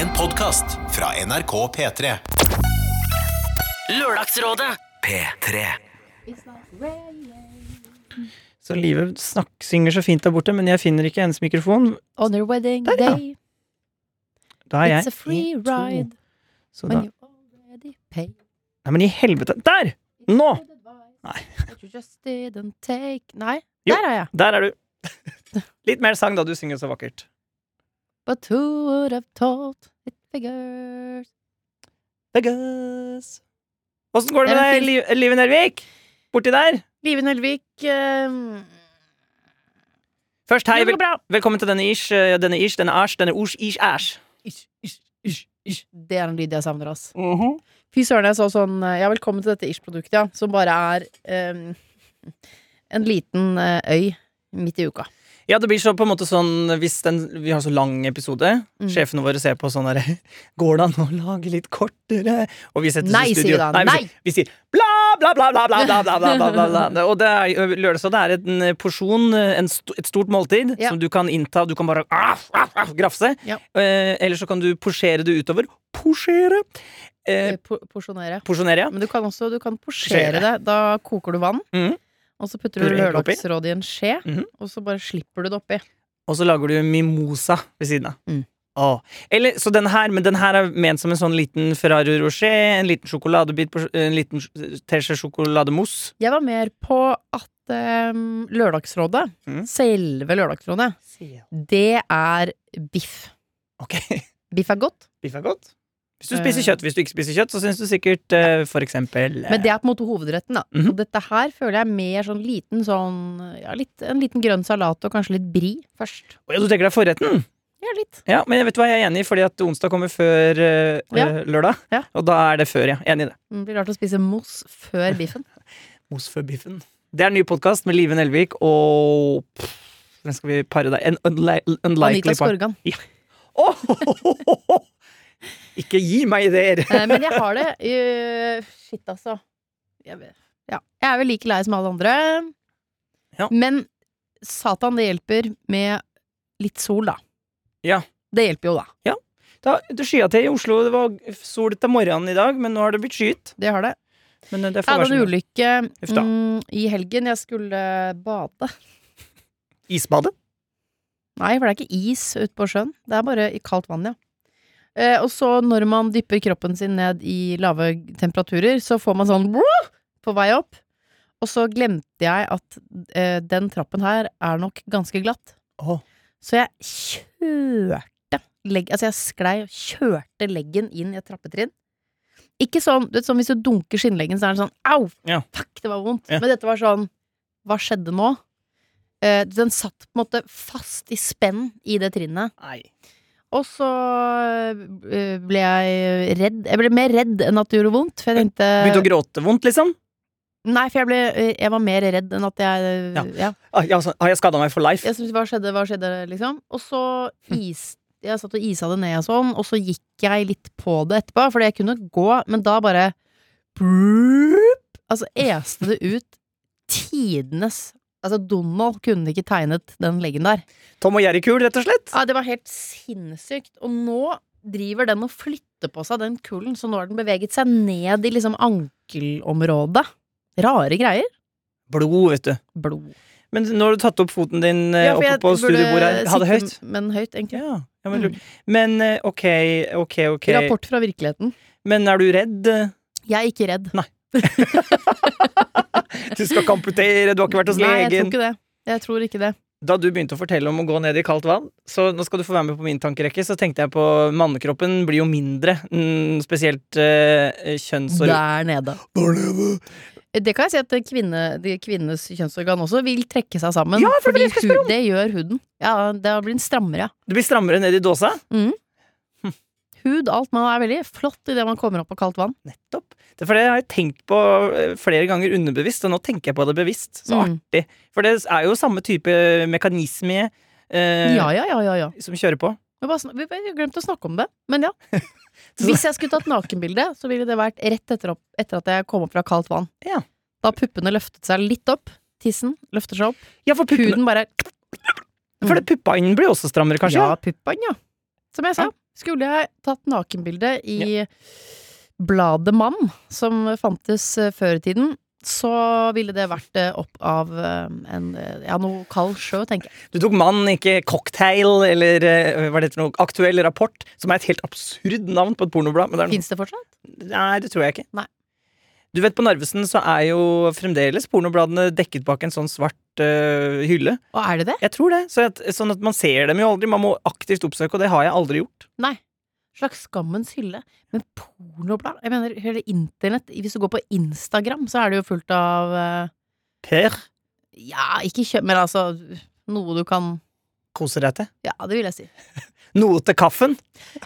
En podkast fra NRK P3. Lørdagsrådet P3. Så livet snakk, synger så fint der borte, men jeg finner ikke hennes mikrofon. On your wedding Der, ja. day, Da er jeg it's a free en, to. ride. Så da, When you already pay. nei, men i helvete! Der! Nå! Nei. You just didn't take Nei, Jo. der er jeg. Der er du. Litt mer sang, da. Du synger så vakkert. But who would have thought it figures Figures Åssen går det med deg, Liv, Live Nelvik? Borti der? Live Nelvik um... Først, hei. Vel, velkommen til denne ish, denne ish, denne æsj, denne ors, ish, æsj. Ish, ish, ish, ish. Det er en lyd jeg savner, ass. Fy søren, jeg så sånn eh, Ja, velkommen til dette Ish-produktet, ja. Som bare er um, en liten eh, øy midt i uka. Ja, det blir så på en måte sånn hvis den, vi har så lang episode. Mm. Sjefene våre ser på sånn herre Går det an å lage litt kortere? Og vi setter Nei, sier han. vi, Nei! sier- vi sier bla, bla, bla, bla, bla, bla, bla, bla, bla. Og det er lørdag, det er en porsjon, en st et stort måltid, Ja. som du kan innta. Du kan bare ah, ah, ah, grafse. Ja. Eh, eller så kan du porsjere det utover. Porsjere! Eh, Eh, Porsjonere. porsjonere. Men du kan også du kan porsjere det. Da koker du vann, Mhm. Og så putter du lørdagsrådet i en skje, Mhm. og så bare slipper du det oppi. Og så lager du mimosa ved siden av. Mm. Åh. Eller, så den her, men den her er ment som en sånn liten Ferrari Rocher, en liten sjokoladebit, på, en liten teskje sjokolademousse. Jeg var mer på at um, Lørdagsrådet, mm. selve Lørdagsrådet, det er biff. Ok, Biff er godt, biff er godt. Hvis du spiser kjøtt, hvis du ikke spiser kjøtt, så syns du sikkert uh, for eksempel eh, men det er på en måte hovedretten. da Mhm. Og dette her føler jeg er mer sånn liten sånn ja, litt, En liten grønn salat og kanskje litt bri først. Å ja, Du tenker deg forretten? Ja, litt. Ja, men jeg vet hva jeg er enig i, fordi at onsdag kommer før eh, Ja. lørdag. Ja. Og da er det før, ja. Enig i det. Det blir rart å spise mos før biffen. Mos før biffen. Det er en ny podkast med Live Nelvik og pff, Hvem skal vi pare deg? En unli unlikely Anita. Skorgan. Åh! Ikke gi meg ideer! Men jeg har det. eh, shit, altså. Jeg, ja. jeg er vel like lei som alle andre. Ja. Men satan, det hjelper med litt sol, da. Ja. Det hjelper jo, da. Da, det skya til i Oslo. Det var sol til morgenen i dag, men nå har det blitt skyet. Det har det. Men eh, det Jeg hadde en ulykke mm, i helgen. Jeg skulle bade. Isbade? Nei, for det er ikke is ute på sjøen. Det er bare i kaldt vann, ja. Eh, og så når man dypper kroppen sin ned i lave temperaturer, så får man sånn på vei opp. Og så glemte jeg at eh, den trappen her er nok ganske glatt. Oh. Så jeg kjørte legg, Altså jeg sklei og kjørte leggen inn i et trappetrinn. Ikke sånn, du vet, sånn hvis du dunker skinnleggen, så er det sånn au! Ja. Fuck, det var vondt. Ja. Men dette var sånn Hva skjedde nå? Eh, den satt på en måte fast i spenn i det trinnet. Nei. Og så eh, ble jeg redd. Jeg ble mer redd enn at det gjorde vondt. For jeg tenkte Begynte å gråte vondt, liksom? Nei, for jeg, ble, eh, jeg var mer redd enn at jeg Ja. Ja. Ah, jeg, så, har jeg skada meg for life? Jeg synes, hva skjedde, hva skjedde, liksom? Og så is Jeg satt og isa det ned og sånn, og så gikk jeg litt på det etterpå, fordi jeg kunne gå, men da bare Brup, Altså este det ut tidenes Altså, Donald kunne ikke tegnet den leggen der. Tom og Jerry-kul, rett og slett? Ja, det var helt sinnssykt. Og nå driver den og flytter på seg, den kulen, så nå har den beveget seg ned i liksom ankelområdet. Rare greier. Blod, vet du. Blod. Men nå har du tatt opp foten din eh, Ja, oppe på studiebordet her. Ha det høyt. Men høyt, egentlig. Ja, ja men, Mm. men eh, ok, ok, ok. Rapport fra virkeligheten. Men er du redd? Jeg er ikke redd. Du skal ikke amputere, du har ikke vært hos Nei, jeg tror legen. ikke det. Jeg tror ikke det. Da du begynte å fortelle om å gå ned i kaldt vann, så nå skal du få være med på min tankerekke, så tenkte jeg på mannekroppen blir jo mindre, mm, spesielt uh, kjønnsorgan Der nede. Det kan jeg si at kvinne, kvinnes kjønnsorgan også vil trekke seg sammen. Ja, for det fordi det jeg skulle spørre hu- det gjør huden. Ja, det blir den strammere. Det blir strammere ned i dåsa. Hud, alt. Man er veldig flott idet man kommer opp på kaldt vann. Nettopp. Det for det har jeg tenkt på eh, flere ganger underbevisst, og nå tenker jeg på det bevisst. Så Mm. artig. For det er jo samme type mekanisme eh, Ja, ja, ja, ja, ja. som kjører på. Vi har glemt å snakke om det, men ja. Hvis jeg skulle tatt nakenbilde, så ville det vært rett etter, opp, etter at jeg kom opp fra kaldt vann. Ja. Da puppene løftet seg litt opp. Tissen løfter seg opp. Ja, for puppene Huden bare For det puppa inn blir også strammere, kanskje? Ja, puppene, ja. Som jeg sa. Skulle jeg tatt nakenbilde i bladet Mann, som fantes eh, før i tiden, så ville det vært eh, opp av eh, en Ja, noe kald sjø, tenker jeg. Du tok Mann, ikke Cocktail eller hva er det for noe, Aktuell rapport, som er et helt absurd navn på et pornoblad. Men det Fins det fortsatt? nei, det tror jeg ikke. Nei. Du vet, På Narvesen så er jo fremdeles pornobladene dekket bak en sånn svart eh, hylle. Og er det det? Jeg tror det, så at, Sånn at man ser dem jo aldri. Man må aktivt oppsøke, og det har jeg aldri gjort. Nei. Slags skammens hylle. Men pornoblad? Jeg mener, hele internett Hvis du går på Instagram, så er det jo fullt av uh... Per, Ja, ikke kjøp, men altså noe du kan Kose deg til. Ja, det vil jeg si. Noe til kaffen.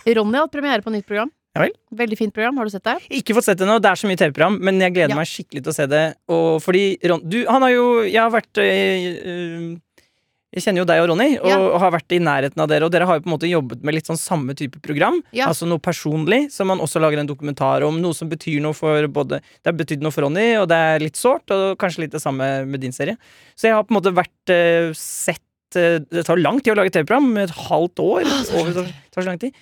Ronny har hatt premiere på nytt program. Ja vel. Veldig fint program. Har du sett det? Ikke fått sett det nå, det er så mye TV-program, men jeg gleder Ja. meg skikkelig til å se det. Og fordi Ron, du, han har jo Jeg har vært øh, Jeg kjenner jo deg og Ronny, og Ja. har vært i nærheten av dere. Og dere har jo på en måte jobbet med litt sånn samme type program. Ja. Altså noe personlig, som man også lager en dokumentar om. Noe som betyr noe for både Det har betydd noe for Ronny, og det er litt sårt, og kanskje litt det samme med din serie. Så jeg har på en måte vært øh, sett Det tar lang tid å lage TV-program. Et halvt år. Over, det tar så lang tid.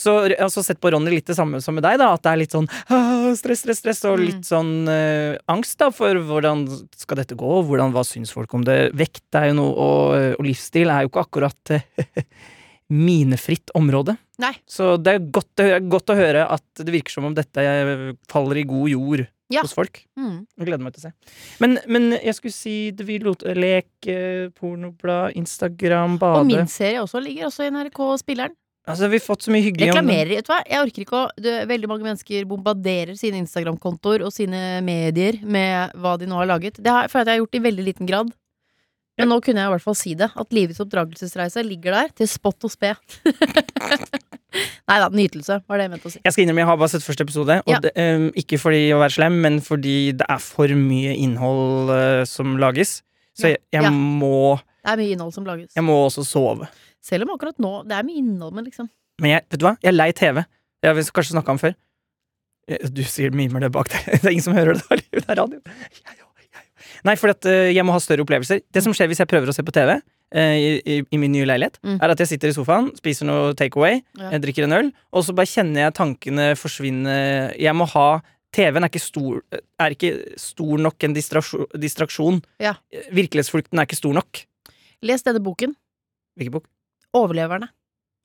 Så jeg har også sett på Ronny litt det samme som med deg, da. At det er litt sånn «Ah, stress, stress, stress, og Mm. litt sånn uh, angst da for hvordan skal dette gå, hvordan, hva syns folk om det. Vekt er jo noe, og, og livsstil er jo ikke akkurat øh, minefritt område. Nei. Så det er godt, godt å høre at det virker som om dette faller i god jord Ja. hos folk. Mm. Jeg gleder meg til å se. Men, men jeg skulle si det vi lot Lek, eh, pornoblad, Instagram, Og min serie også ligger også i NRK Spilleren. Altså, vi har fått så mye hyggelig Reklamerer, vet du hva. Jeg orker ikke å det, Veldig mange mennesker bombarderer sine Instagram-kontoer og sine medier med hva de nå har laget. Det har, føler jeg at jeg har gjort i veldig liten grad. Men nå kunne jeg i hvert fall si det. At livets oppdragelsesreise ligger der til spott og spe. Nei da, nytelse var det jeg mente å si. Jeg skal innrømme, jeg har bare sett første episode. Og Ja. det, um, ikke fordi å være slem, men fordi det er for mye innhold uh, som lages. Så jeg, jeg, Ja. må, Det er mye innhold som lages. jeg må også sove. Selv om akkurat nå Det er mye innhold, men liksom Men jeg, vet du hva? Jeg er lei TV. Jeg har kanskje snakka om før. Eh, Du sier mimer det bak deg. Det er ingen som hører det. Det er radio. Jeg jeg. Nei, for at eh, jeg må ha større opplevelser. Det som skjer hvis jeg prøver å se på TV eh, i, i, i min nye leilighet, Mm. er at jeg sitter i sofaen, spiser noe takeaway, Ja. drikker en øl, og så bare kjenner jeg tankene forsvinne. Jeg må ha TV-en er er ikke stor nok en distraksjon. distraksjon. Ja. Virkelighetsflukten er ikke stor nok. Les denne boken. Hvilken bok? 'Overleverne'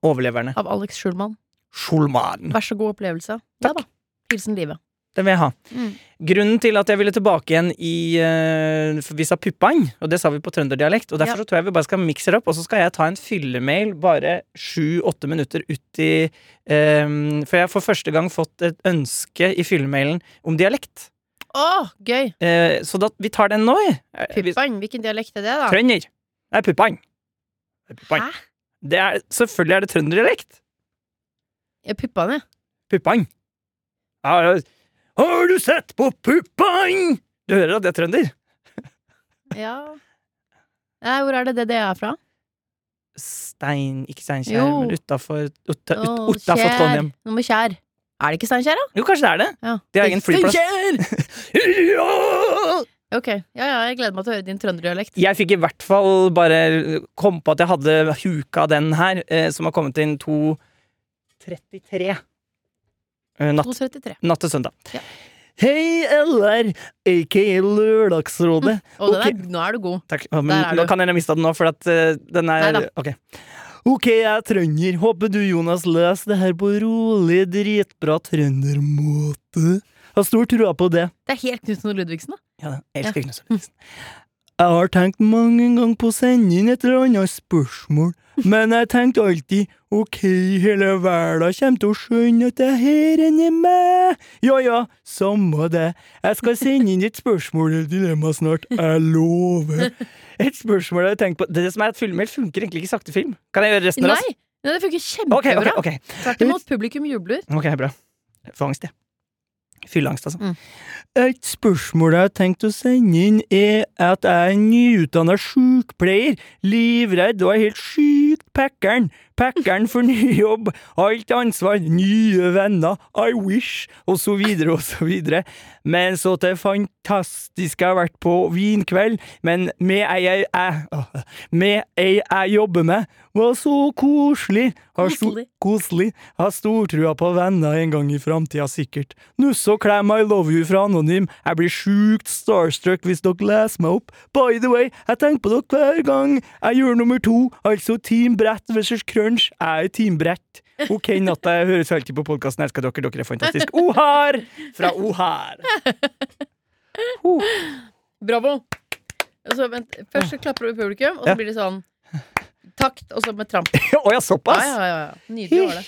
Overleverne. av Alex Schulman. Schulman. Vær så god opplevelse. Ja da. Hilsen livet. Det vil jeg ha. Mm. Grunnen til at jeg ville tilbake igjen i uh, vi sa puppang, og det sa vi på trønderdialekt. Og derfor Ja. så tror jeg vi bare skal mikse det opp, og så skal jeg ta en fyllemail bare sju-åtte minutter uti um, For jeg har for første gang fått et ønske i fyllemailen om dialekt. Å, gøy! Uh, så da, vi tar den nå, vi. Eh, Puppang. Hvilken dialekt er det, da? Trønder. Er. Det er puppang. Hæ? Det er, selvfølgelig er det trønderdialekt. Ja, Puppang, ja. Puppang. Ja, har du sett på puppang? Du hører at det er trønder? ja. Nei, hvor er det det det er fra? Stein, ikke Steinkjer, men utafor. Trondheim. Med Kjær. Er det ikke Steinkjer, da? Jo, kanskje det er det. Ja. Det er egen flyplass. Steinkjer! Ja! Ok, ja ja, jeg gleder meg til å høre din trønderdialekt. Jeg fikk i hvert fall bare komme på at jeg hadde huka den her, eh, som har kommet inn 2.33. Eh, natt, 233. natt til søndag. Ja. Hei, LR, aka Lørdagsrådet. Mm. den Ok. er, nå er du god. Takk. Ja, Men nå kan jeg miste den nå, for at uh, den er Neida. Ok. Ok, jeg er trønder. Håper du, Jonas, leser det her på rolig, dritbra trøndermåte. Har stor trua på det. Det er helt Knutsen og Ludvigsen, da. Ja, jeg elsker Knut Sørlesen. Jeg har tenkt mange ganger på å sende inn et eller annet spørsmål, men jeg tenkte alltid ok, hele verden kommer til å skjønne at det her er meg. Ja ja, samme det. Jeg skal sende inn et spørsmål eller dilemma snart, jeg lover. Et spørsmål jeg har tenkt på Det som er at filmer funker egentlig ikke i sakte film. Kan jeg gjøre resten av oss? Nei, det funker kjempebra. kjempebra. okay, okay. Tvert imot, publikum jubler. Ok, bra. Jeg får angst, jeg. Fylleangst, altså. Mm. Et spørsmål jeg har tenkt å sende inn, er at jeg er nyutdanna sykepleier, livredd og er helt sykt Packeren. Packeren for ny jobb. Alt ansvar. Nye venner. I wish. Og så videre og så videre. Men så til fantastisk jeg har vært på vinkveld, men med ei jeg, jeg, med ei jeg jobber med, var så koselig. Har sto, Koselig. Har stortrua på venner en gang i framtida, sikkert. Nuss og klem I love you fra Anonym. Jeg blir sjukt starstruck hvis dere leser meg opp. By the way, jeg tenker på dere hver gang jeg gjør nummer to, altså Team Brett versus Crunch. Jeg er teambrett. Ok, natta, jeg høres alltid på podkasten. Elsker dere, dere er fantastiske. Ohar! Fra Ohar. Bravo! Altså, vent, først så klapper du publikum, og så blir det sånn takt, og så med tramp. Å oh, Ja, såpass? ja, ja, ja. Nydelig var det.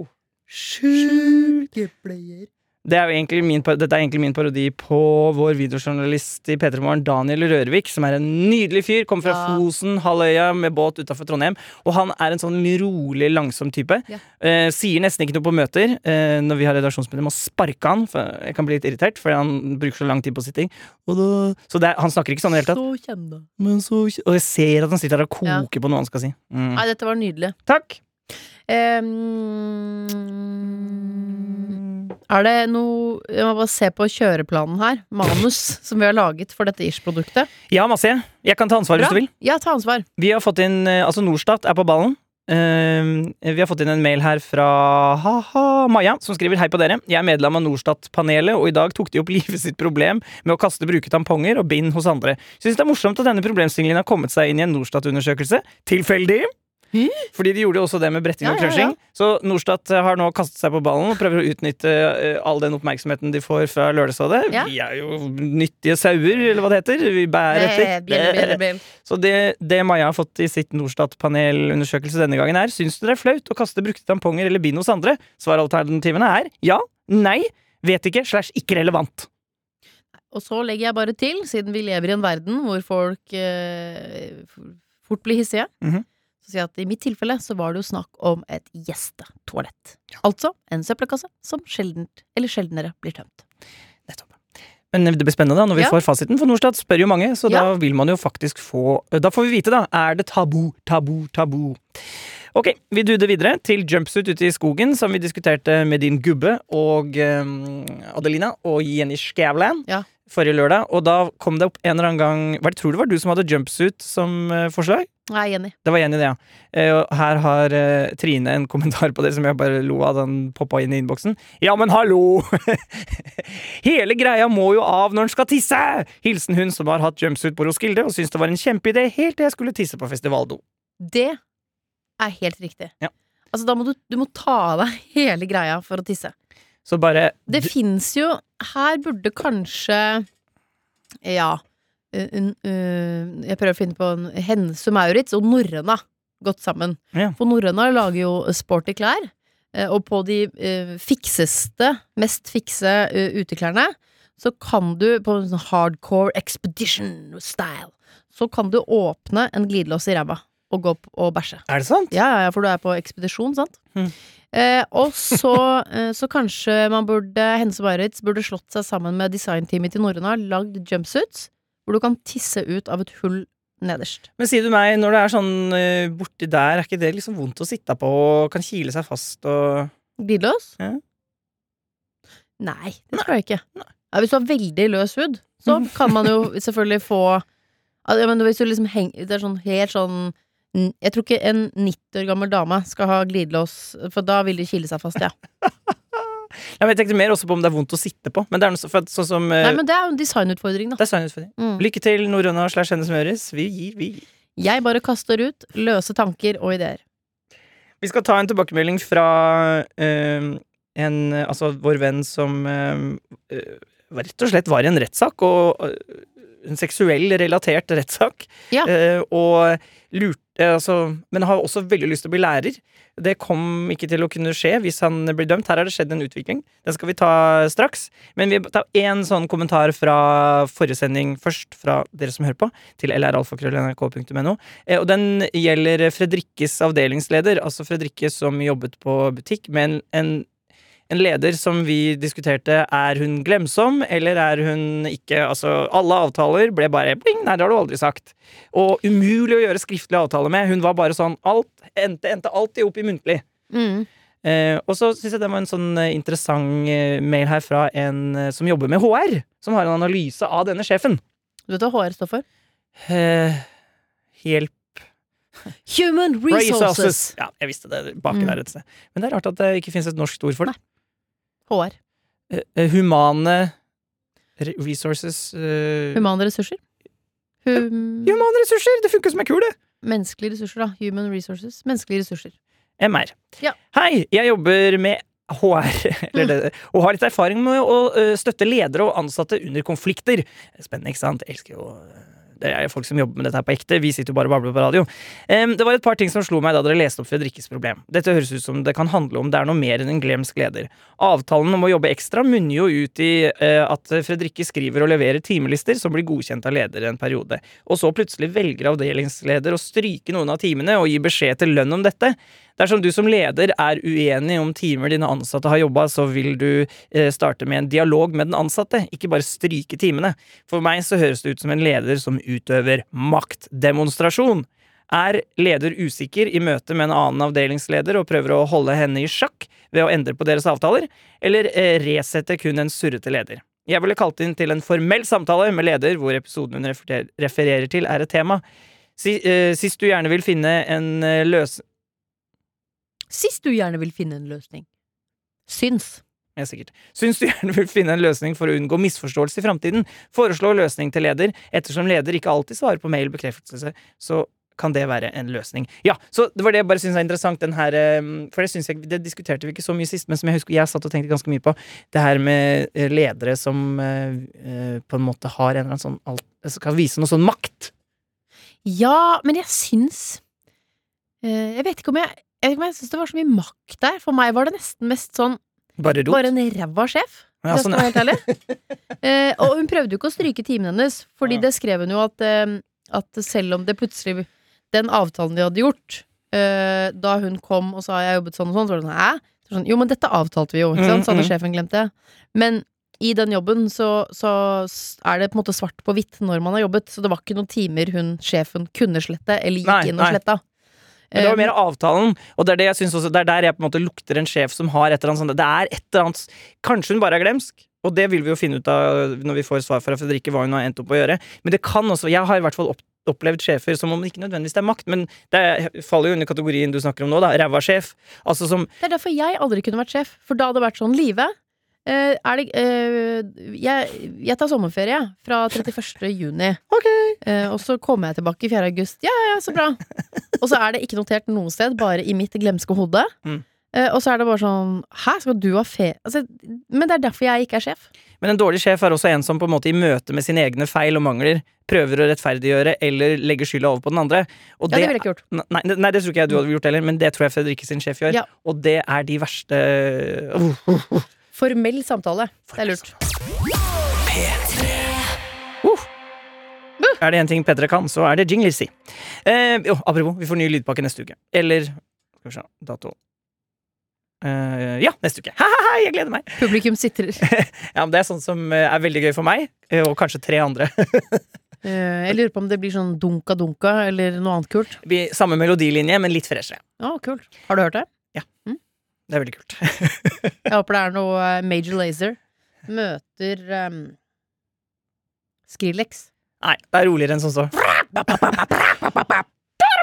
Oh. Sykepleier. Det er jo egentlig min, dette er egentlig min parodi på vår videojournalist i P3 Morgen, Daniel Rørvik, som er en nydelig fyr. Kommer fra Ja. Fosen, halvøya, med båt utafor Trondheim. Og han er en sånn rolig, langsom type. Ja. Eh, sier nesten ikke noe på møter. Eh, når vi har redaksjonsmøter, må sparke han, for jeg kan bli litt irritert, fordi han bruker så lang tid på sitting. Og da, så det er, han snakker ikke sånn i det hele tatt. Så kjenne. Men så, og jeg ser at han sitter der og Ja. koker på noe han skal si. Mm. Nei, dette var nydelig. Takk. Ehm, er det noe Jeg må bare se på kjøreplanen her. Manus som vi har laget for dette Ish-produktet. Ja, masse. Jeg kan ta ansvar hvis du vil. Ja, ta ansvar. Vi har fått inn, eh, altså Norstat er på ballen. Uh, vi har fått inn en mail her fra ha-ha Maja, som skriver Hei på dere. Jeg er medlem av Norstat-panelet, og i dag tok de opp livet sitt problem med å kaste bruke tamponger og bind hos andre. Syns det er morsomt at denne problemstillingen har kommet seg inn i en Norstat-undersøkelse. Tilfeldig? Hæ? Fordi de gjorde jo også det med bretting og crushing. Så Norstat har nå kastet seg på ballen og prøver å utnytte eh, all den oppmerksomheten de får fra Lørdagsrådet. Vi er jo nyttige sauer, eller hva det heter. Vi bærer Eh, etter. Så det, det Maja har fått i sitt Norstat-panelundersøkelse denne gangen er Syns du det er flaut å kaste brukte tamponger eller bind hos andre? Svaralternativene er ja, nei, vet ikke, slash ikke relevant. Og så legger jeg bare til, siden vi lever i en verden hvor folk eh, fort blir hissige, Mm så jeg at i mitt tilfelle så var det jo snakk om et gjestetoalett. Altså en søppelkasse som sjeldent, eller sjeldnere, blir tømt. Nettopp. Men det blir spennende da, når vi Ja. får fasiten, for Norstat spør jo mange, så da vil man jo faktisk få Da får vi vite, da. Er det tabu, tabu, tabu? Ok, vi duder videre til jumpsuit ute i skogen, som vi diskuterte med din gubbe og um, Adelina og Jenny Skavlan Ja. forrige lørdag. Og da kom det opp en eller annen gang Hva tror du det var du som hadde jumpsuit som eh, forslag? Nei, Jenny. Det var Jenny, det, ja. Eh, her har eh, Trine en kommentar på det som jeg bare lo av. Den poppa inn i innboksen. Ja, men hallo! Hele greia må jo av når en skal tisse! Hilsen hun som har hatt jumpsuit på Roskilde og syntes det var en kjempeidé helt til jeg skulle tisse på festivaldo. Det er helt riktig. Ja. Altså, da må du, du må ta av deg hele greia for å tisse. Så bare Det fins jo Her burde kanskje Ja Jeg prøver å finne på en Hennes og Maurits og Norrøna gått sammen. Ja. For Norrøna lager jo sporty klær. eh, Og på de eh, fikseste, mest fikse eh, uteklærne, så kan du på en sånn hardcore expedition style, så kan du åpne en glidelås i ræva og gå opp og bæsje. Er det sant? Ja, ja, ja, for du er på ekspedisjon, sant? Mm. Eh, og så, eh, så kanskje man burde Hense Maurits burde slått seg sammen med designteamet til Norrøna, lagd jumpsuits, hvor du kan tisse ut av et hull nederst. Men sier du meg, når det er sånn eh, borti der, er ikke det liksom vondt å sitte på og kan kile seg fast og Glidelås? Ja. Nei, det tror jeg ikke. Ja, hvis du har veldig løs hud, så kan man jo selvfølgelig få ja, men hvis du liksom henger Det er sånn helt sånn Jeg tror ikke en 90 år gammel dame skal ha glidelås, for da vil de kile seg fast, ja. Ja, men Jeg tenkte mer også på om det er vondt å sitte på. Men det er noe så, for, sånn som eh, Nei, men det er jo en designutfordring, da. designutfordring. Mm. Lykke til, Norrøna slash Hennes Møres. Vi gir, vi gir. Jeg bare kaster ut løse tanker og ideer. Vi skal ta en tilbakemelding fra eh, en, altså vår venn som eh, rett og slett var i en rettssak, og eh, en seksuell relatert rettssak. Ja. Og lurte altså, Men har også veldig lyst til å bli lærer. Det kom ikke til å kunne skje hvis han blir dømt. Her har det skjedd en utvikling. Den skal vi ta straks. Men vi tar én sånn kommentar fra forrige sending først, fra dere som hører på, til lralfakrøll.nrk.no. Eh, Og den gjelder Fredrikkes avdelingsleder, altså Fredrikke som jobbet på butikk, med en En leder som vi diskuterte, er hun glemsom, eller er hun ikke Altså, alle avtaler ble bare bling, nei, det har du aldri sagt. Og umulig å gjøre skriftlig avtale med. Hun var bare sånn Alt endte, endte alltid opp i muntlig. Mm. Eh, og så syns jeg det var en sånn eh, interessant eh, mail her fra en eh, som jobber med HR, som har en analyse av denne sjefen. Du vet hva HR står for? Eh, hjelp Human Resources. Ja, jeg visste det baki Mm. der et sted. Men det er rart at det ikke finnes et norsk ord for det. HR. Eh, eh, humane resources eh, Humane ressurser. Hum Humane ressurser! Det funker som ei kule! Menneskelige ressurser, da. Human Resources. Menneskelige ressurser. MR. Ja. Hei, jeg jobber med HR, eller det, og har litt erfaring med å støtte ledere og ansatte under konflikter. Spennende, ikke sant? Jeg elsker jo det er jo folk som jobber med dette her på ekte. Vi sitter jo bare og babler på radio. Um, det var et par ting som slo meg da dere leste opp Fredrikkes problem. Dette høres ut som det kan handle om det er noe mer enn en glemsk leder. Avtalen om å jobbe ekstra munner jo ut i uh, at Fredrikke skriver og leverer timelister som blir godkjent av leder en periode. Og så plutselig velger avdelingsleder å stryke noen av timene og gi beskjed til lønn om dette. Dersom du som leder er uenig om timer dine ansatte har jobba, så vil du eh, starte med en dialog med den ansatte, ikke bare stryke timene. For meg så høres det ut som en leder som utøver maktdemonstrasjon. Er leder usikker i møte med en annen avdelingsleder og prøver å holde henne i sjakk ved å endre på deres avtaler, eller eh, resette kun en surrete leder? Jeg ville kalt inn til en formell samtale med leder hvor episoden hun refererer til, er et tema. Eh, sist du gjerne vil finne en eh, løs... Sist du gjerne vil finne en løsning. Syns. Ja, sikkert. Syns du gjerne vil finne en løsning for å unngå misforståelse i framtiden, foreslå løsning til leder. Ettersom leder ikke alltid svarer på mail bekreftelse, så kan det være en løsning. Ja, så det var det jeg bare syns er interessant, den her eh, For det synes jeg Det diskuterte vi ikke så mye sist, men som jeg husker jeg satt og tenkte ganske mye på. Det her med eh, ledere som eh, eh, på en måte har en eller annen sånn alt, Skal vise noe sånn makt. Ja, men jeg syns eh, Jeg vet ikke om jeg Jeg vet ikke om jeg syns det var så mye makt der. For meg var det nesten mest sånn Bare. Bare en ræva sjef. Ja, sånn, ja. Eh, og hun prøvde jo ikke å stryke timen hennes, Fordi Ja. det skrev hun jo at, eh, at selv om det plutselig Den avtalen de hadde gjort, eh, da hun kom og sa 'jeg har jobbet sånn og sånn', så var det sånn 'hæ?' Så sånn, jo, men dette avtalte vi jo, ikke sant? Så hadde Mm, mm. sjefen glemt det. Men i den jobben så, så er det på en måte svart på hvitt når man har jobbet, så det var ikke noen timer hun sjefen kunne slette, eller gikk Nei, inn og nei. Men det var mer avtalen, og det er det jeg synes også Det er der jeg på en måte lukter en sjef som har et eller annet sånt Det er et eller annet Kanskje hun bare er glemsk, og det vil vi jo finne ut av når vi får svar fra Fredrikke hva hun har endt opp å gjøre. Men det kan også Jeg har i hvert fall opp, opplevd sjefer som om ikke nødvendigvis det er makt, men det faller jo under kategorien du snakker om nå, da. Ræva sjef. Altså som Det er derfor jeg aldri kunne vært sjef. For da hadde det vært sånn Live, er det eh, jeg, jeg tar sommerferie fra 31. juni. Eh, og så kommer jeg tilbake i 4. august. Ja, ja, så bra. og så er det ikke notert noe sted, bare i mitt glemske hode. Mm. Eh, og så er det bare sånn Hæ, skal du ha fe... Altså, men det er derfor jeg ikke er sjef. Men en dårlig sjef er også en som på en måte i møte med sine egne feil og mangler prøver å rettferdiggjøre eller legge skylda over på den andre. Og Ja, det ville jeg ikke gjort. Nei, nei, det tror ikke jeg du hadde gjort heller, men det tror jeg Fredrikke sin sjef gjør. Ja. Og det er de verste uh, Formell samtale. Det er lurt. Er det en ting Petre kan, så er det jingler, si. Eh, jo, apropos, vi får ny lydpakke neste uke. Eller Skal vi se, dato Eh, Ja, neste uke. Jeg gleder meg! Publikum sitter Ja, men Det er sånn som eh, er veldig gøy for meg, eh, og kanskje tre andre. Eh, Jeg lurer på om det blir sånn dunka-dunka eller noe annet kult. Samme melodilinje, men litt freshere. Ja, kult. Har du hørt det? Det er veldig kult. Jeg håper det er noe eh, Major Lazer møter um, Skrillex. Nei, det er roligere enn sånn så.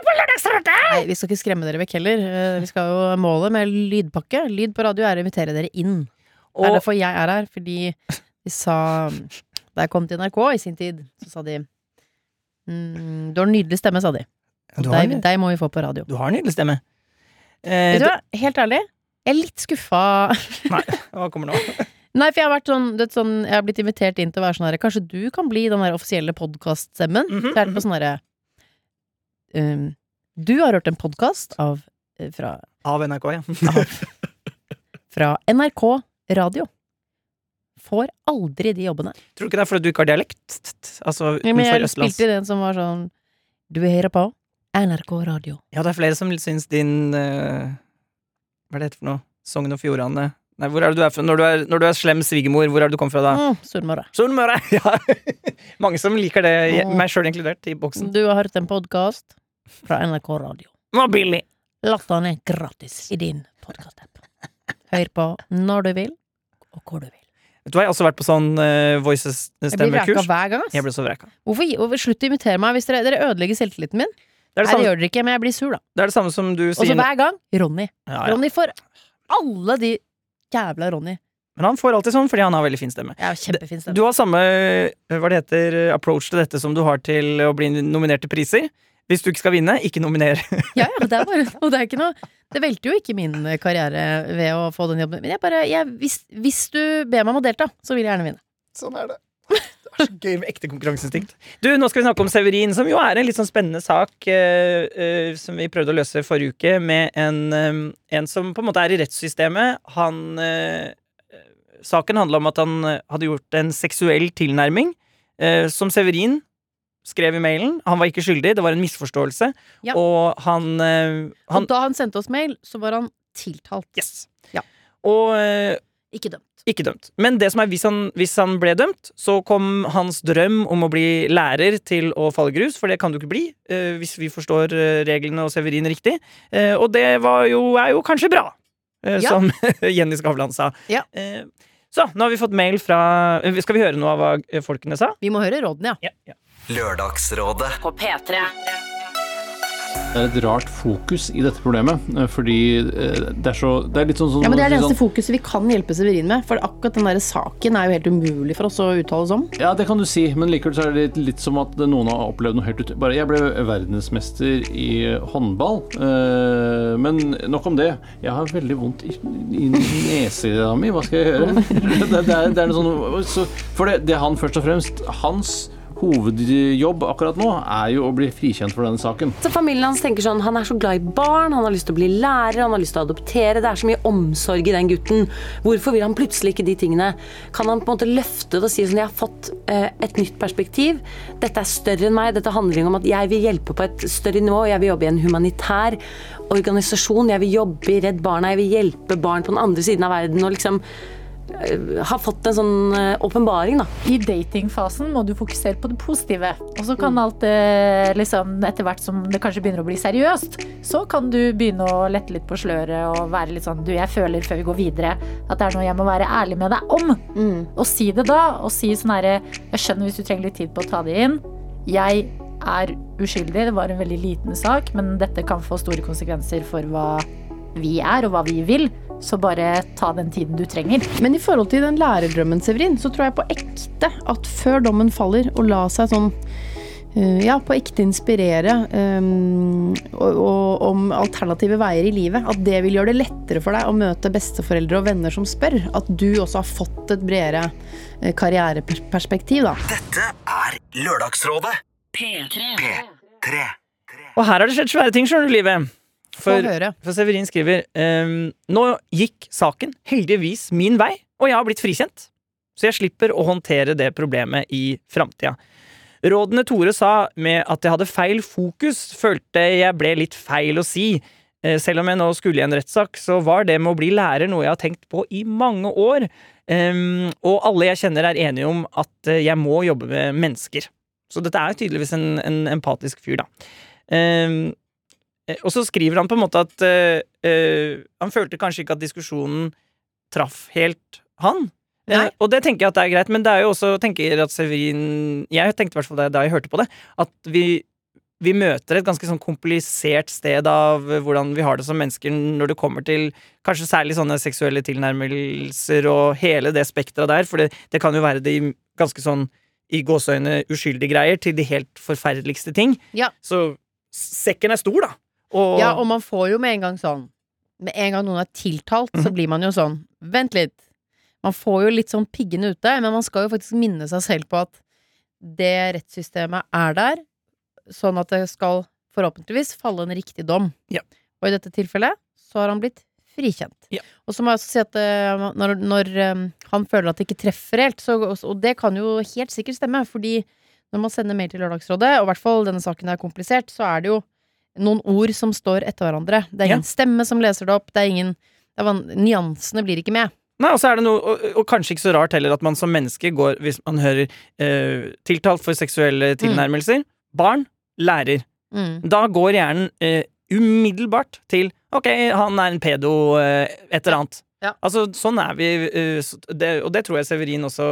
Nei, vi skal ikke skremme dere vekk heller. Eh, Vi skal jo Målet med lydpakke Lyd på radio er å invitere dere inn. Det er derfor jeg er her, fordi de sa Da jeg kom til NRK i sin tid, så sa de mm, Du har en nydelig stemme, sa de. Deg, deg må vi få på radio. du har en nydelig stemme. Eh, Vet du hva, helt ærlig, jeg er litt skuffa. Nei, hva kommer nå? Nei, for jeg har vært sånn, det sånn Jeg har blitt invitert inn til å være sånn her Kanskje du kan bli den der offisielle podkaststemmen? Så jeg er på sånn herre um, Du har hørt en podkast av eh, fra, Av NRK, ja. fra NRK Radio. Får aldri de jobbene. Tror du ikke det er fordi du ikke har dialekt? Altså utenfor Østlands? jeg spilte den som var sånn Du hører på NRK Radio. Ja, det er flere som syns din eh, Hva er det for noe? Sogn og Fjordane Nei, hvor er det du er fra? Når du er, når du er slem svigermor, hvor er det du kommer fra da? Mm, Sunnmøre. Sunnmøre! Ja. Mange som liker det, Mm. meg sjøl inkludert, i boksen. Du har hørt en podkast fra NRK Radio. Billig! Last den ned gratis i din podkast-app. Hør på når du vil, og hvor du vil. Vet du hva, Jeg har også vært på sånn uh, Jeg blir vreka hver gang. ass. Jeg ble så vreka. Hvorfor, hvorfor Slutt å imitere meg hvis dere, dere ødelegger selvtilliten min. Det det, Nei, det gjør dere ikke, men jeg blir sur, da. det er det samme som du Og så hver gang Ronny. ja, ja. Ronny får alle de jævla Ronny. Men han får alltid sånn fordi han har veldig fin stemme. Ja, kjempefin stemme. Du har samme eh, hva det heter, approach til dette som du har til å bli nominert til priser. Hvis du ikke skal vinne, ikke nominer. Ja, ja, det er bare Og det er ikke noe Det velter jo ikke min karriere ved å få den jobben. Men jeg bare jeg, hvis, hvis du ber meg om å delta, så vil jeg gjerne vinne. Sånn er det. Så gøy med ekte konkurranseinstinkt. Du, Nå skal vi snakke om Severin, som jo er en litt sånn spennende sak uh, uh, som vi prøvde å løse forrige uke, med en, eh, en som på en måte er i rettssystemet. Han uh, Saken handla om at han hadde gjort en seksuell tilnærming, som Severin skrev i mailen. Han var ikke skyldig, det var en misforståelse. Ja. Og han, han Og da han sendte oss mail, så var han tiltalt. Yes. Ja. Og Ikke dømt. Ikke dømt. Men det som er, hvis han, hvis han ble dømt, så kom hans drøm om å bli lærer til å falle grus, for det kan du ikke bli, eh, hvis vi forstår eh, reglene og Severin riktig. Eh, og det var jo, er jo kanskje bra, eh, Ja. som Jenny Skavlan sa. Ja. Eh, så, nå har vi fått mail fra eh, Skal vi høre noe av hva folkene sa? Vi må høre rådene, ja. Ja, ja. Lørdagsrådet. På P3. Det er et rart fokus i dette problemet, eh, fordi eh, det er så Det er litt sånn, sånn Ja, men Det er det sånn, eneste fokuset vi kan hjelpe Severin med. For akkurat den der saken er jo helt umulig for oss å uttale oss om. Ja, det kan du si, men likevel så er det litt, litt som at noen har opplevd noe helt ut... Bare jeg ble verdensmester i håndball, eh, men nok om det. Jeg har veldig vondt i, i nesa mi, hva skal jeg gjøre? Det, det, er, det er noe sånn så, For det, det han først og fremst Hans hovedjobb akkurat nå er jo å bli frikjent for denne saken. Så familien hans tenker sånn, Han er så glad i barn, han har lyst til å bli lærer, han har lyst til å adoptere. Det er så mye omsorg i den gutten. Hvorfor vil han plutselig ikke de tingene? Kan han på en måte løfte det og si sånn Jeg har fått eh, et nytt perspektiv. Dette er større enn meg. Dette handler om at jeg vil hjelpe på et større nivå. Jeg vil jobbe i en humanitær organisasjon. Jeg vil jobbe i Redd Barna. Jeg vil hjelpe barn på den andre siden av verden. og liksom har fått en sånn eh, åpenbaring, da. I datingfasen må du fokusere på det positive. Og så kan alt det liksom etter hvert som det kanskje begynner å bli seriøst, så kan du begynne å lette litt på sløret og være litt sånn du, jeg føler før vi går videre at det er noe jeg må være ærlig med deg om. Og si det da, og si sånn herre Jeg skjønner hvis du trenger litt tid på å ta det inn. Jeg er uskyldig, det var en veldig liten sak, men dette kan få store konsekvenser for hva vi er og hva vi vil. Så bare ta den tiden du trenger. Men i forhold til den lærerdrømmen, Severin, så tror jeg på ekte at før dommen faller, og la seg sånn eh, ja, på ekte inspirere um, og, og, om alternative veier i livet. At det vil gjøre det lettere for deg å møte besteforeldre og venner som spør. At du også har fått et bredere eh, karriereperspektiv, da. Dette er Lørdagsrådet. P3. Og her har det skjedd svære ting, skjønner du, livet. For, for Severin skriver um, Nå gikk saken heldigvis min vei, og jeg har blitt frikjent. Så jeg slipper å håndtere det problemet i framtida. Rådene Tore sa med at jeg hadde feil fokus, følte jeg ble litt feil å si. Eh, Selv om jeg nå skulle i en rettssak, så var det med å bli lærer noe jeg har tenkt på i mange år. Um, og alle jeg kjenner er enige om at eh, jeg må jobbe med mennesker. Så dette er tydeligvis en, en empatisk fyr, da. Eh, og så skriver han på en måte at eh, eh, han følte kanskje ikke at diskusjonen traff helt han. Eh, og det tenker jeg at det er greit, men det er jo også tenker at Severin Jeg tenkte i hvert fall det da jeg hørte på det, at vi, vi møter et ganske sånn komplisert sted av hvordan vi har det som mennesker når det kommer til kanskje særlig sånne seksuelle tilnærmelser og hele det spekteret der, for det, det kan jo være de ganske sånn i gåseøyne uskyldige greier til de helt forferdeligste ting. Ja. Så sekken er stor, da. Og, Ja, og man får jo med en gang sånn Med en gang noen er tiltalt, så blir man jo sånn Vent litt. Man får jo litt sånn piggene ute, men man skal jo faktisk minne seg selv på at det rettssystemet er der, sånn at det skal forhåpentligvis falle en riktig dom. Ja. Og i dette tilfellet så har han blitt frikjent. Ja. Og så må jeg også si at eh, når, når eh, han føler at det ikke treffer helt, så, og det kan jo helt sikkert stemme, fordi når man sender mail til Lørdagsrådet, og i hvert fall denne saken er komplisert, så er det jo noen ord som står etter hverandre. Det er Ja. ingen stemme som leser det opp, det er ingen det er Nyansene blir ikke med. Nei, og så er det noe, og, og kanskje ikke så rart heller at man som menneske går Hvis man hører eh, tiltalt for seksuelle tilnærmelser, barn, lærer. Mm. Da går hjernen eh, umiddelbart til Ok, han er en pedo, eh, et eller annet. Ja. Altså, sånn er vi. eh, det, og det tror jeg Severin også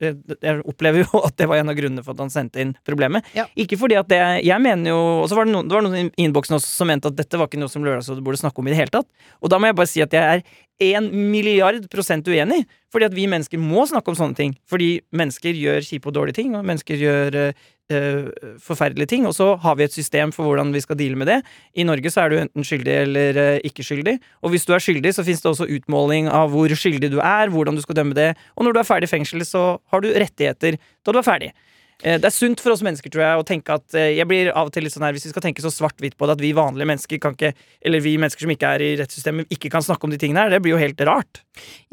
eh, Jeg opplever jo at det var en av grunnene for at han sendte inn problemet. Ja. Ikke fordi at det Jeg mener jo Og så var det noen, det var noen i innboksen også som mente at dette var ikke noe som Lørdagsrådet burde snakke om i det hele tatt. Og da må jeg bare si at jeg er en milliard prosent uenig. Fordi at vi mennesker må snakke om sånne ting. Fordi mennesker gjør kjipe og dårlige ting, og mennesker gjør eh, forferdelige ting. Og så har vi et system for hvordan vi skal deale med det. I Norge så er du enten skyldig eller eh, ikke skyldig. Og hvis du er skyldig, så fins det også utmåling av hvor skyldig du er, hvordan du skal dømme det. Og når du er ferdig i fengsel, så har du rettigheter da du er ferdig. Eh, Det er sunt for oss mennesker, tror jeg, å tenke at eh, Jeg blir av og til litt sånn her Hvis vi skal tenke så svart-hvitt på det, at vi vanlige mennesker kan ikke Eller vi mennesker som ikke er i rettssystemet, ikke kan snakke om de tingene her, det blir jo helt rart.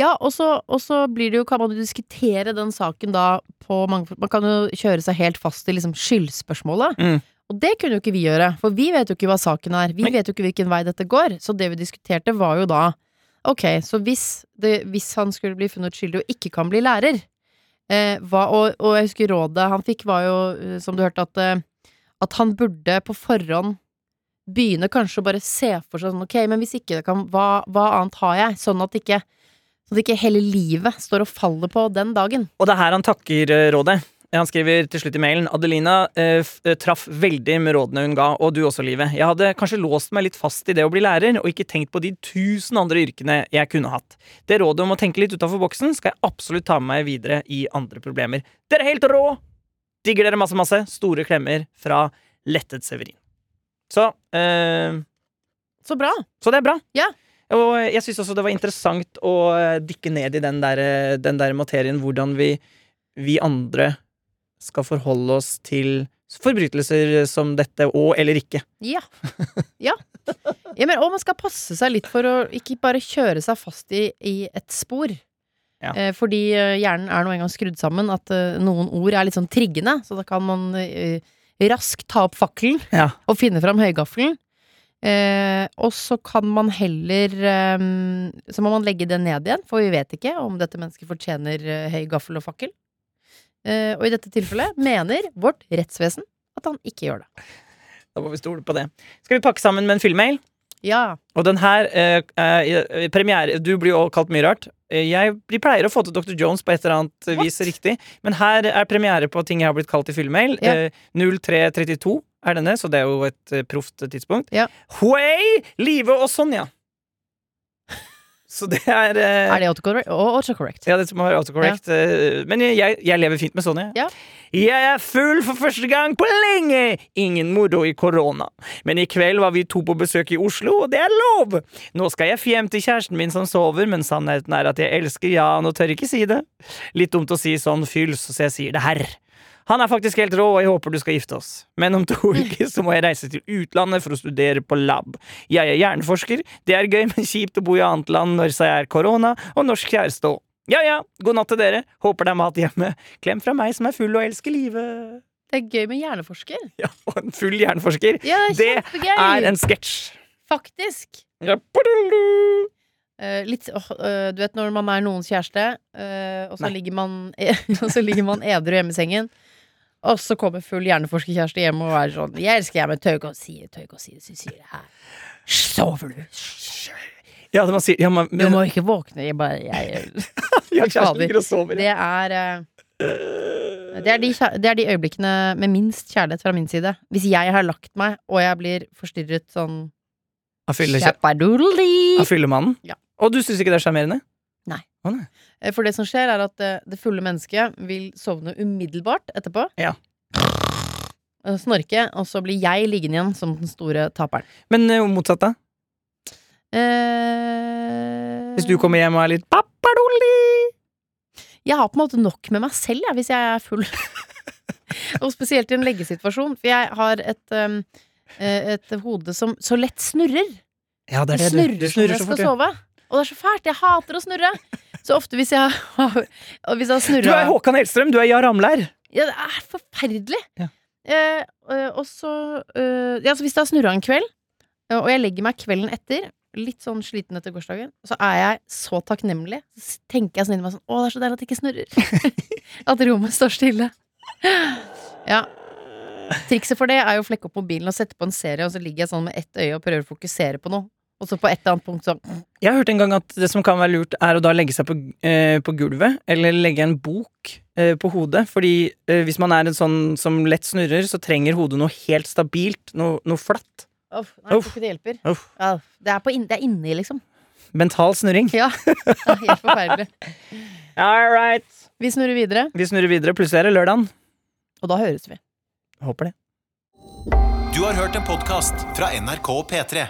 Ja, og så, blir det jo, kan man jo diskutere den saken da på mange Man kan jo kjøre seg helt fast i liksom skyldspørsmålet. Mm. Og det kunne jo ikke vi gjøre, for vi vet jo ikke hva saken er. Vi vet jo ikke hvilken vei dette går. Så det vi diskuterte, var jo da Ok, så hvis, det, hvis han skulle bli funnet skyldig og ikke kan bli lærer eh, hva, og, og jeg husker rådet han fikk, var jo, eh, som du hørte, at, eh, at han burde på forhånd begynne kanskje å bare se for seg sånn Ok, men hvis ikke det kan Hva, hva annet har jeg? Sånn at ikke Sånn at ikke hele livet står og faller på den dagen. Og det er her han takker eh, rådet. Han skriver til slutt i mailen Adelina eh, eh, traff veldig med rådene hun ga, og du også, Livet. Jeg hadde kanskje låst meg litt fast i det å bli lærer, og ikke tenkt på de tusen andre yrkene jeg kunne hatt. Det rådet om å tenke litt utafor boksen skal jeg absolutt ta med meg videre i andre problemer. Dere er helt rå! Digger dere masse, masse. Store klemmer fra Lettet Severin. Så eh, Så bra! Så det er bra. Ja. Og jeg syns også det var interessant å eh, dykke ned i den der, eh, den der materien, hvordan vi, vi andre skal forholde oss til forbrytelser som dette, og eller ikke. Ja. ja. ja men, og man skal passe seg litt for å ikke bare kjøre seg fast i, i et spor. Ja. Eh, fordi eh, hjernen er nå engang skrudd sammen at eh, noen ord er litt sånn triggende, så da kan man eh, raskt ta opp fakkelen Ja. og finne fram høygaffelen. Eh, og så kan man heller eh, Så må man legge det ned igjen, for vi vet ikke om dette mennesket fortjener høy gaffel og fakkel. Eh, og i dette tilfellet mener vårt rettsvesen at han ikke gjør det. Da må vi stole på det. Skal vi pakke sammen med en fyllmail? Ja. Og den her eh, eh, premiere Du blir jo kalt mye rart. Eh, Jeg pleier å få til Dr. Jones på et eller annet vis riktig, men her er premiere på ting jeg har blitt kalt i fyllmail. Ja. Eh, 0332 er denne, så det er jo et eh, proft tidspunkt. Ja. Huey, Live og Sonja. Så det er eh, Er det autocorrect? Autocorrect. Ja, det må være autocorrect. eh, Men jeg, jeg lever fint med Sonja. Ja. Jeg er full for første gang på lenge! Ingen moro i korona. Men i kveld var vi to på besøk i Oslo, og det er lov! Nå skal jeg hjem til kjæresten min som sover, men sannheten er at jeg elsker Jan og tør ikke si det. Litt dumt å si sånn fyls, så jeg sier det her. Han er faktisk helt rå, og jeg håper du skal gifte oss. Men om to uker så må jeg reise til utlandet for å studere på lab. Jeg er hjerneforsker. Det er gøy, men kjipt å bo i annet land når det er korona, og norsk kjæreste òg. Ja ja, god natt til dere. Håper det er mat hjemme. Klem fra meg som er full og elsker livet. Det er gøy med hjerneforsker. Ja, og en full hjerneforsker. Ja, Det kjempegøy! er en sketsj. Faktisk. Ja. Eh, litt, eh, du vet når man er noens kjæreste, eh, og, så man, og så ligger man edru hjemme i sengen. Og så kommer full hjerneforskerkjæreste hjem og er sånn 'Jeg elsker jeg, men tør ikke å si det, tør ikke å si det, så sier her'. Sover du? Ja, det man sier ja, man, Du må ikke våkne. Jeg bare jeg, ja, fader. Det er eh, det er, de, det er de øyeblikkene med minst kjærlighet fra min side. Hvis jeg har lagt meg, og jeg blir forstyrret sånn Av fyller, Kjappadoodle-dee. han fyller mannen. Ja. Og du syns ikke det er sjarmerende? Eh, For det som skjer, er at eh, det fulle mennesket vil sovne umiddelbart etterpå. Ja. Snorke, og så blir jeg liggende igjen som den store taperen. Men eh, motsatt, da? Eh, Hvis du kommer hjem og er litt pappadolli? Jeg har på en måte nok med meg selv, jeg, hvis jeg er full. og spesielt i en leggesituasjon, for jeg har et, um, et hode som så lett snurrer. Ja, det er det. Du, snurrer, du som snurrer jeg så skal fort. Ja. sove. Og det er så fælt. Jeg hater å snurre. Så ofte hvis jeg har jeg har Du er Håkan Hellstrøm, du er Jar Ramlær. Ja, det er forferdelig. Ja. Eh, eh, og så eh, Ja, så hvis det har snurra en kveld, eh, og jeg legger meg kvelden etter, litt sånn sliten etter gårsdagen, så er jeg så takknemlig. Så tenker jeg sånn inni meg sånn Å, det er så deilig at det ikke snurrer. at rommet står stille. Ja. Trikset for det er jo å flekke opp mobilen og sette på en serie, og så ligger jeg sånn med ett øye og prøver å fokusere på noe. Og så på et eller annet punkt så Jeg har hørt en gang at det som kan være lurt, er å da legge seg på, eh, på gulvet, eller legge en bok eh, på hodet. Fordi eh, hvis man er en sånn som lett snurrer, så trenger hodet noe helt stabilt, noe, noe flatt. Uff, nei, jeg tror ikke det hjelper. Uff. Ja, det er, på inn, det er inni, liksom. Mental snurring. Ja. Det er helt forferdelig. All right. Vi snurrer videre, Vi snurrer videre. Plutselig er det lørdagen. og da høres vi. Håper det. Du har hørt en podkast fra NRK P3.